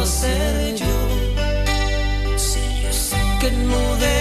puedo hacer yo? Que no debo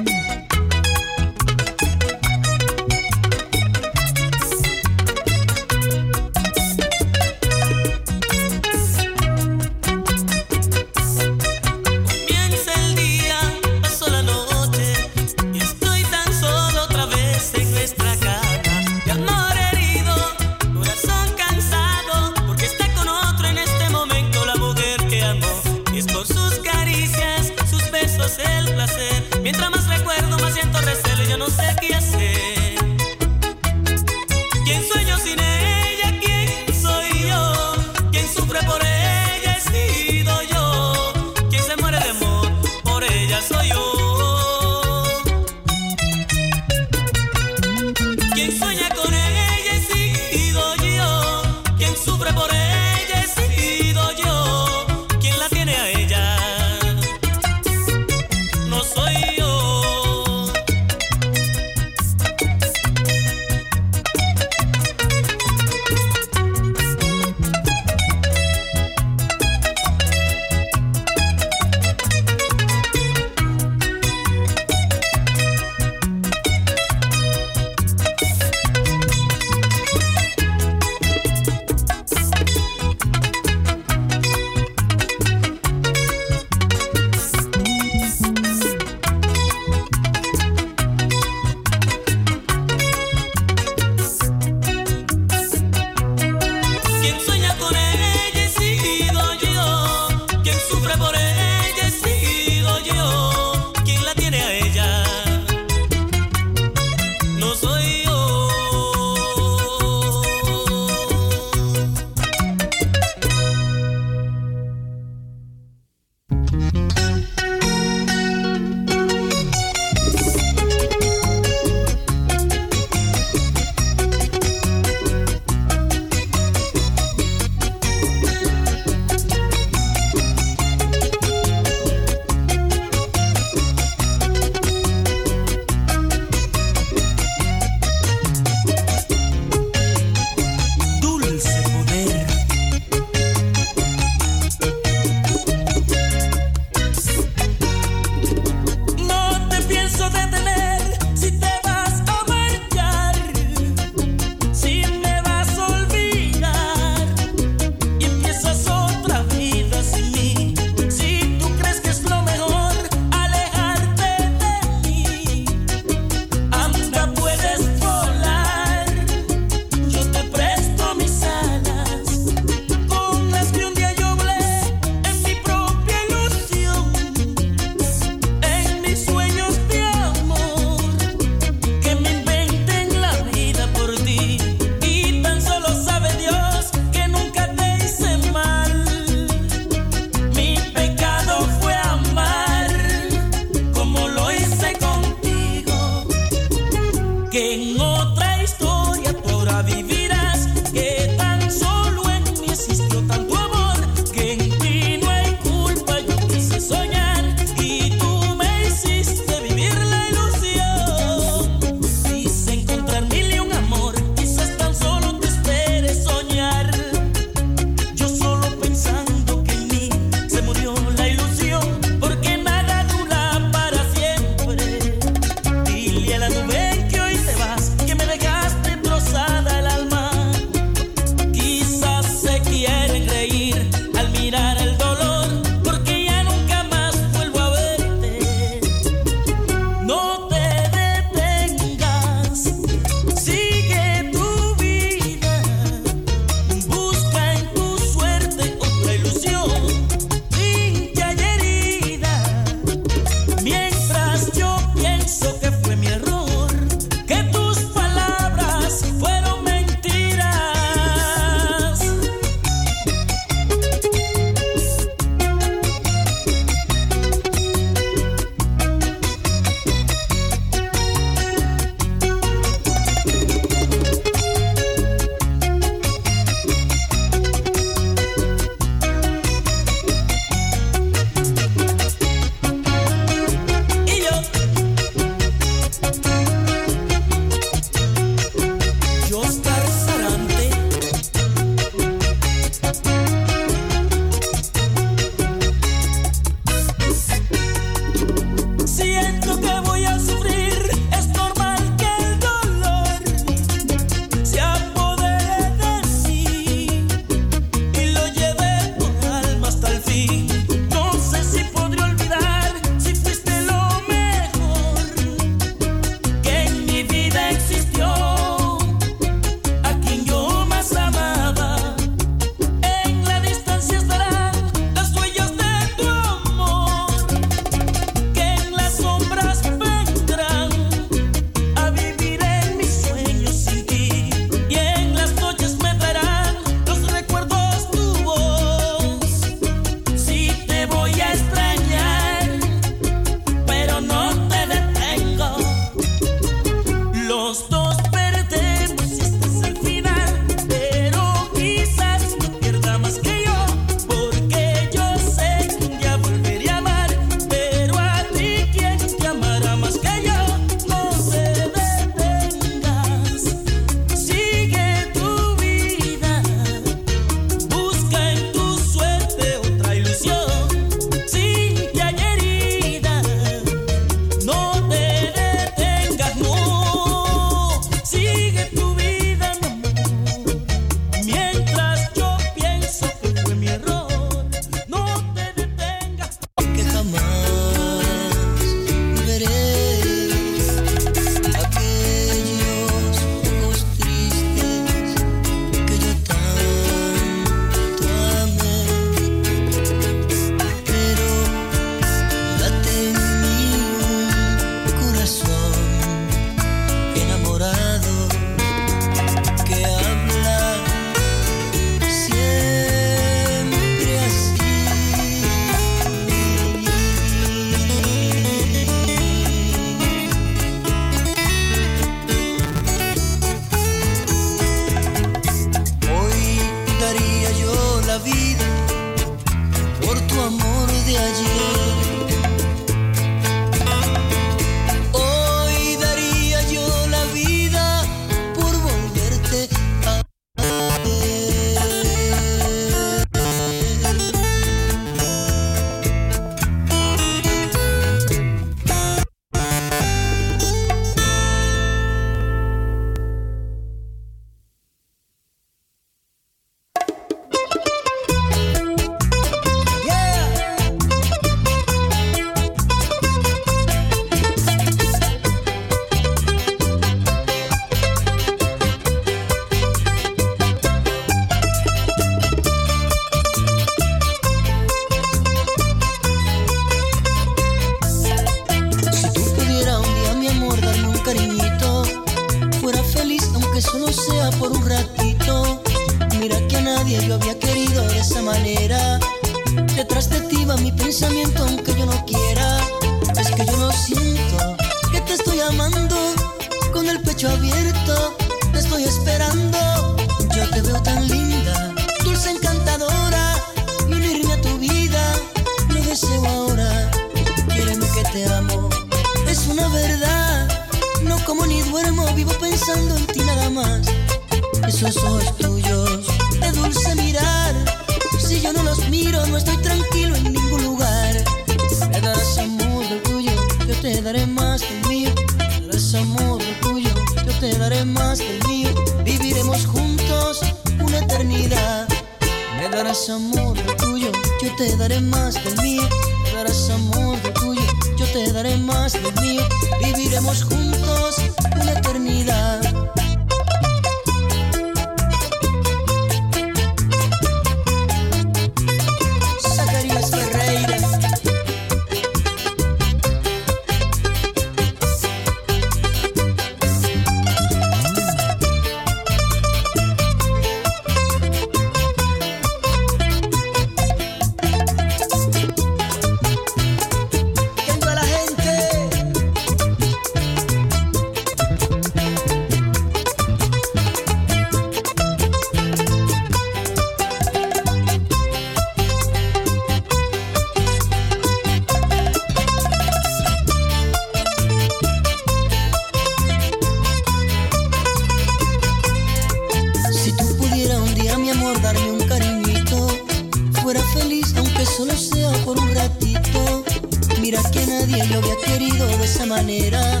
nadie yo había querido de esa manera.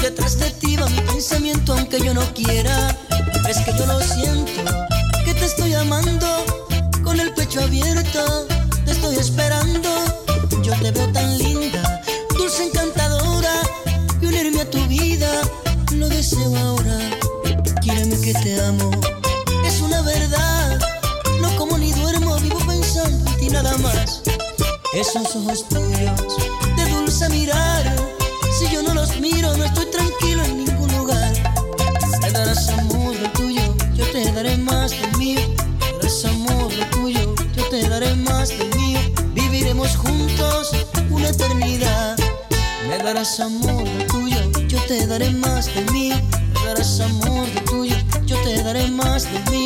Detrás de ti va mi pensamiento aunque yo no quiera. Es que yo lo siento, que te estoy amando, con el pecho abierto, te estoy esperando. Yo te veo tan linda, dulce encantadora, y unirme a tu vida lo deseo ahora. Quíreme que te amo, es una verdad. No como ni duermo, vivo pensando en ti nada más. Esos ojos tuyos darás amor de tuyo, yo te daré más de mí. Darás amor de tuyo, yo te daré más de mí.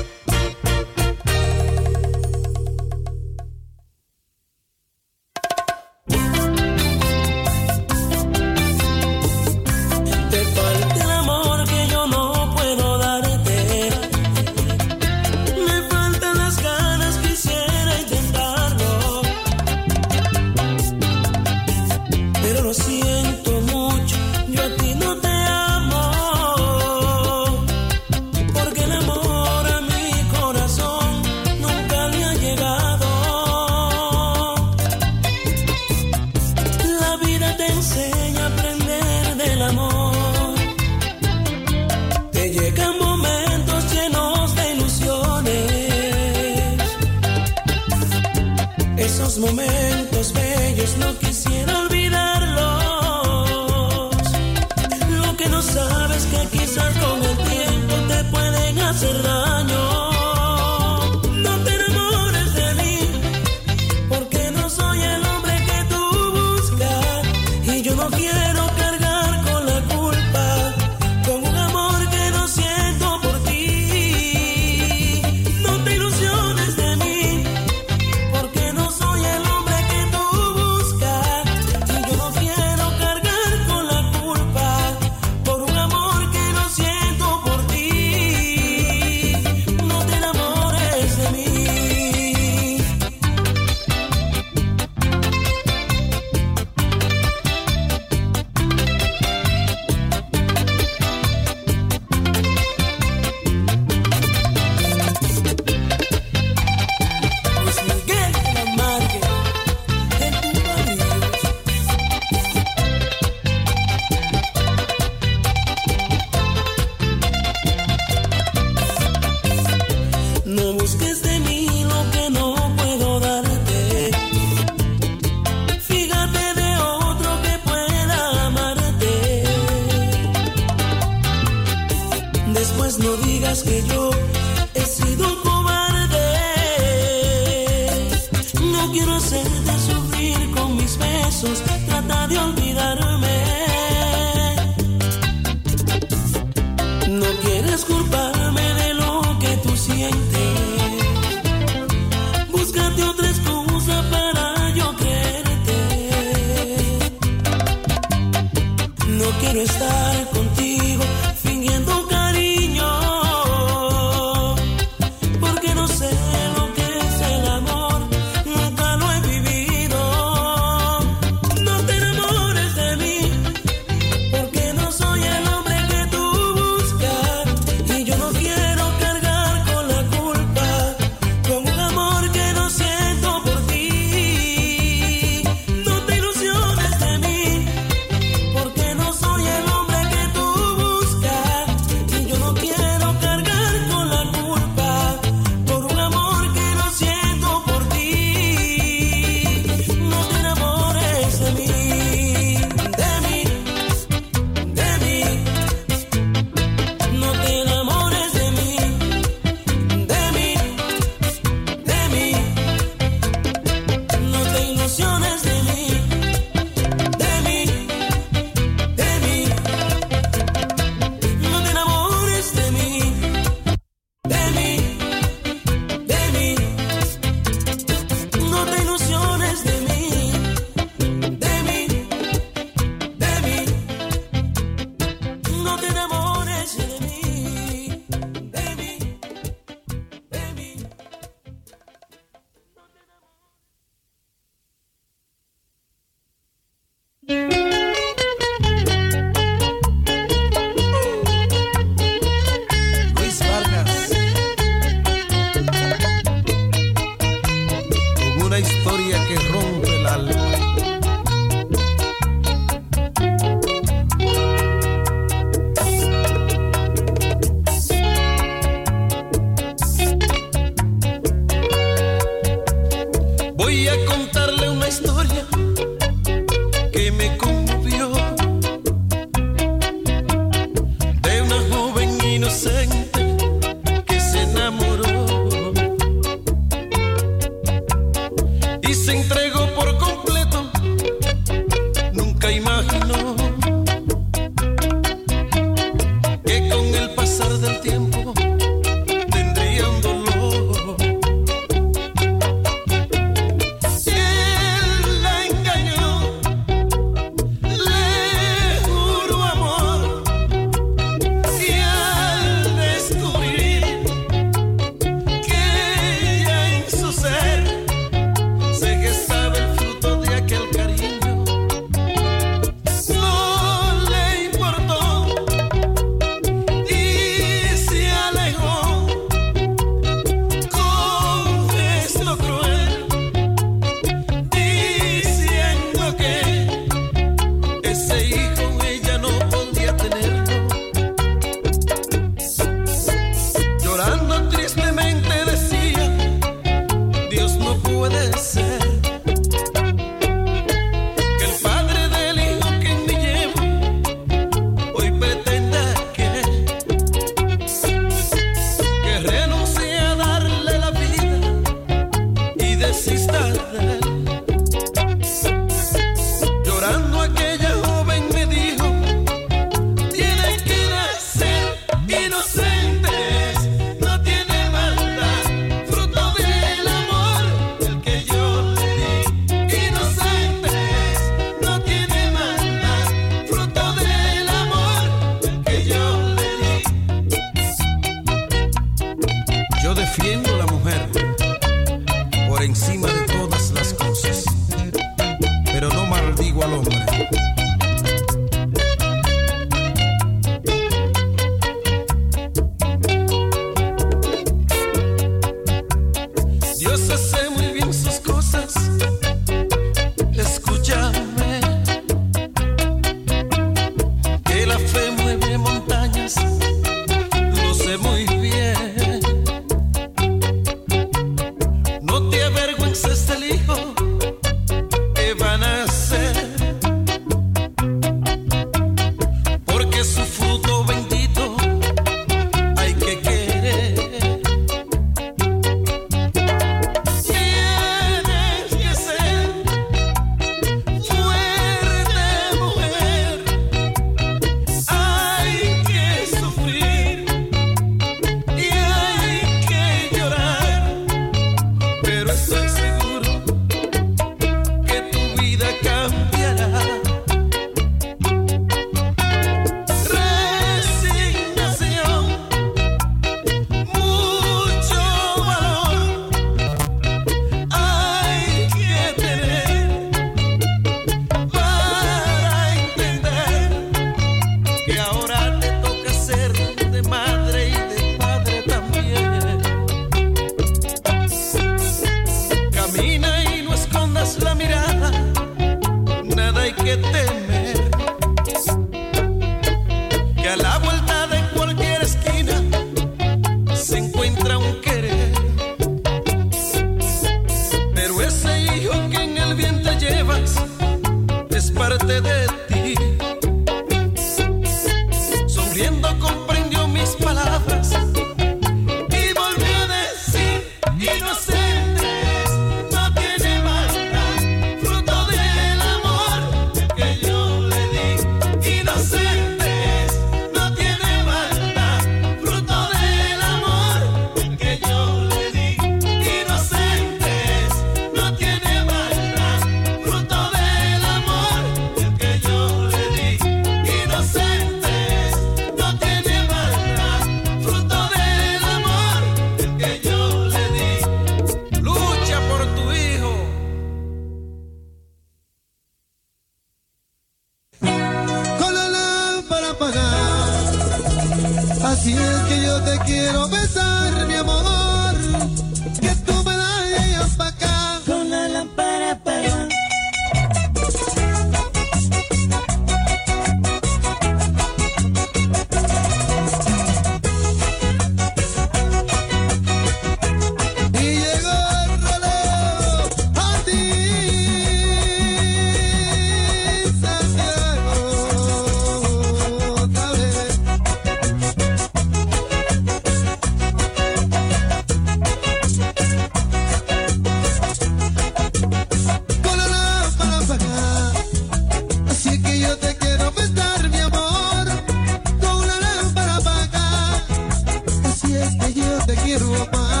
Te quiero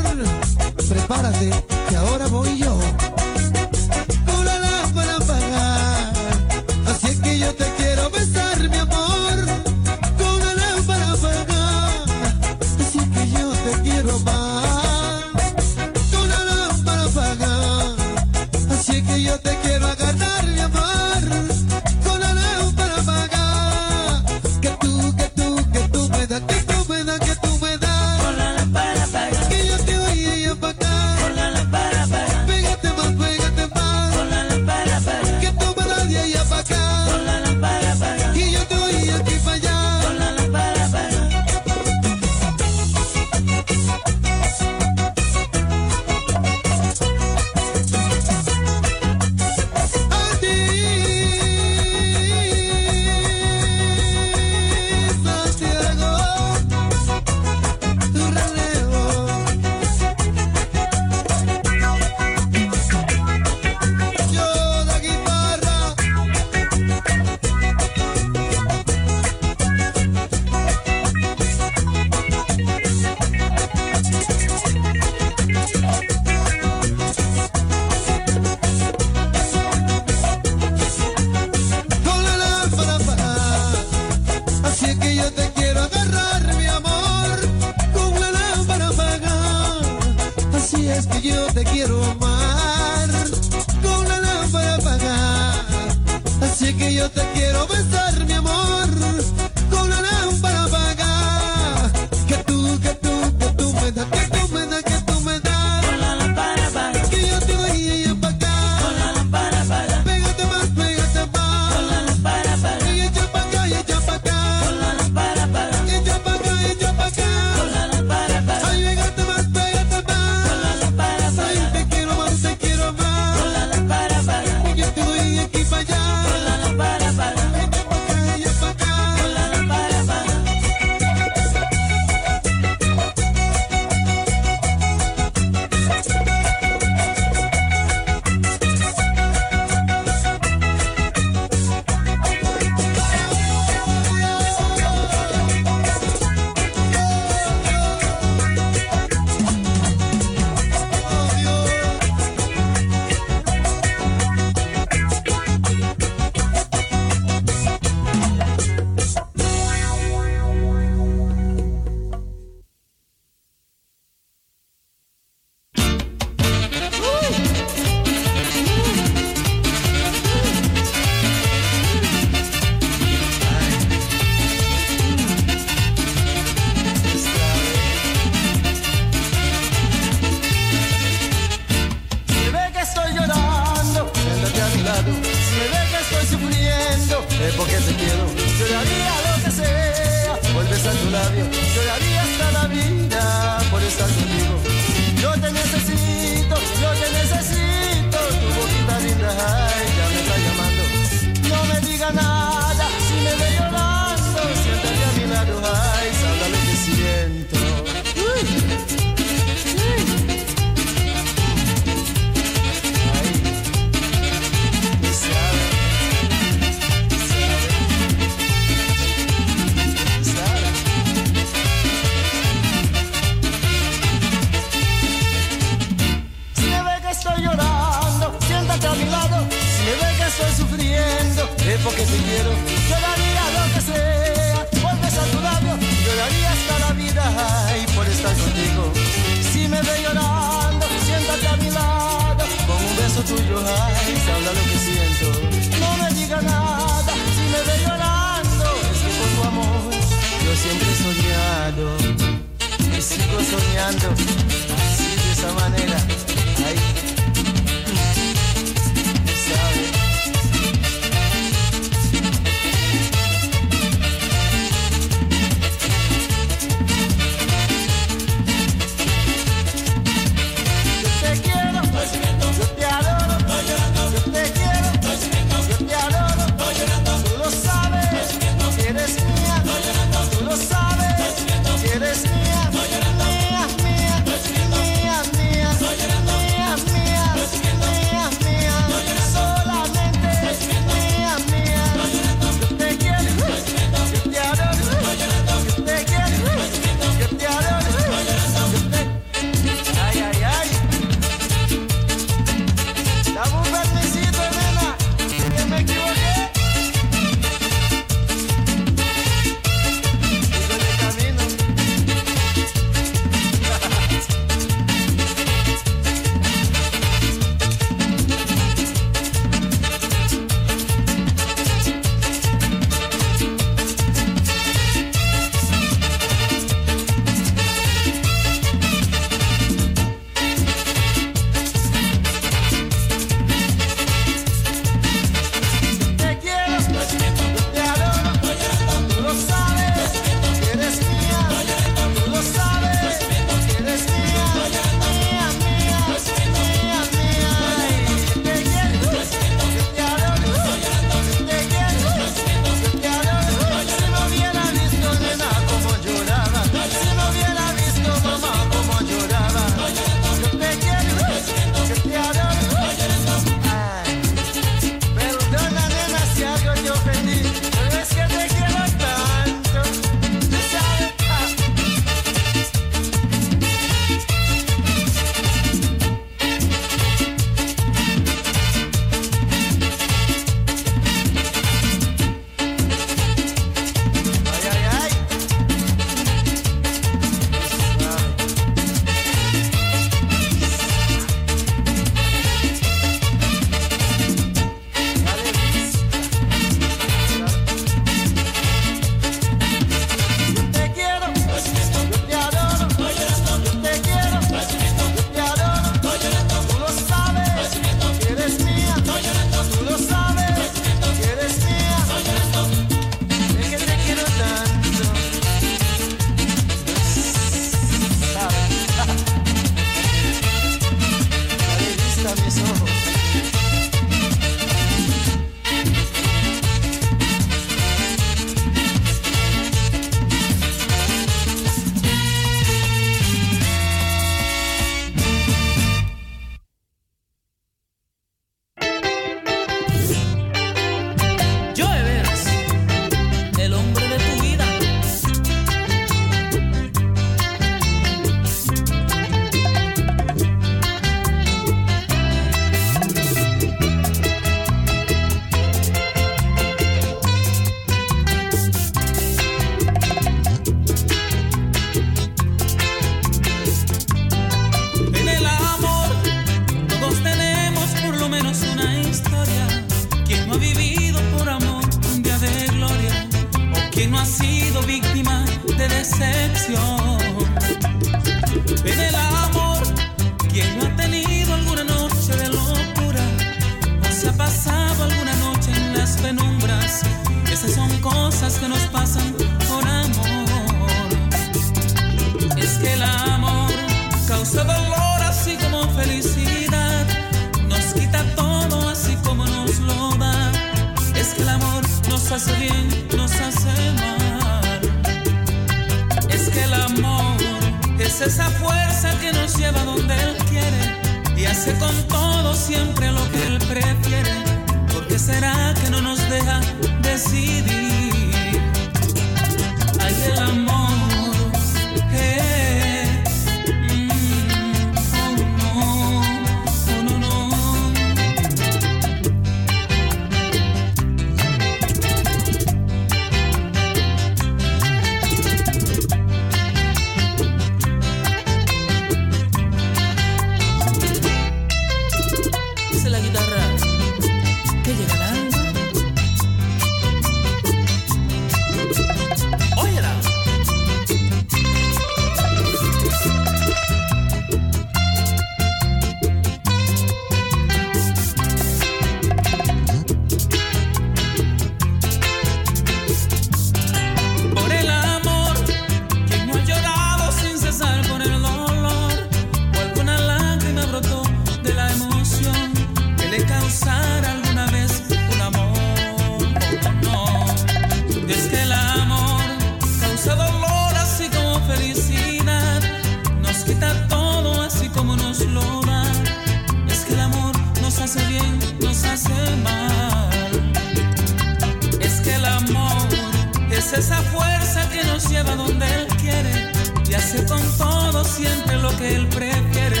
que Él prefiere.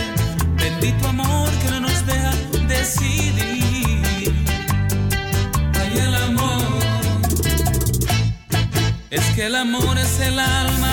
Bendito amor que no nos deja decidir. Ay el amor. Es que el amor es el alma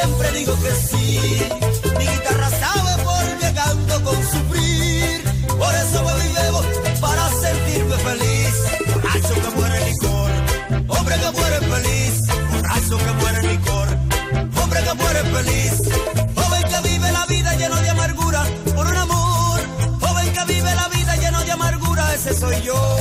siempre digo que sí. Mi guitarra sabe por qué canto con sufrir. Por eso bebo y bebo para sentirme feliz. Borracho que muere el licor, hombre que muere feliz. Borracho que muere el licor, hombre que muere feliz. Joven que vive la vida lleno de amargura por un amor. Joven que vive la vida lleno de amargura, ese soy yo.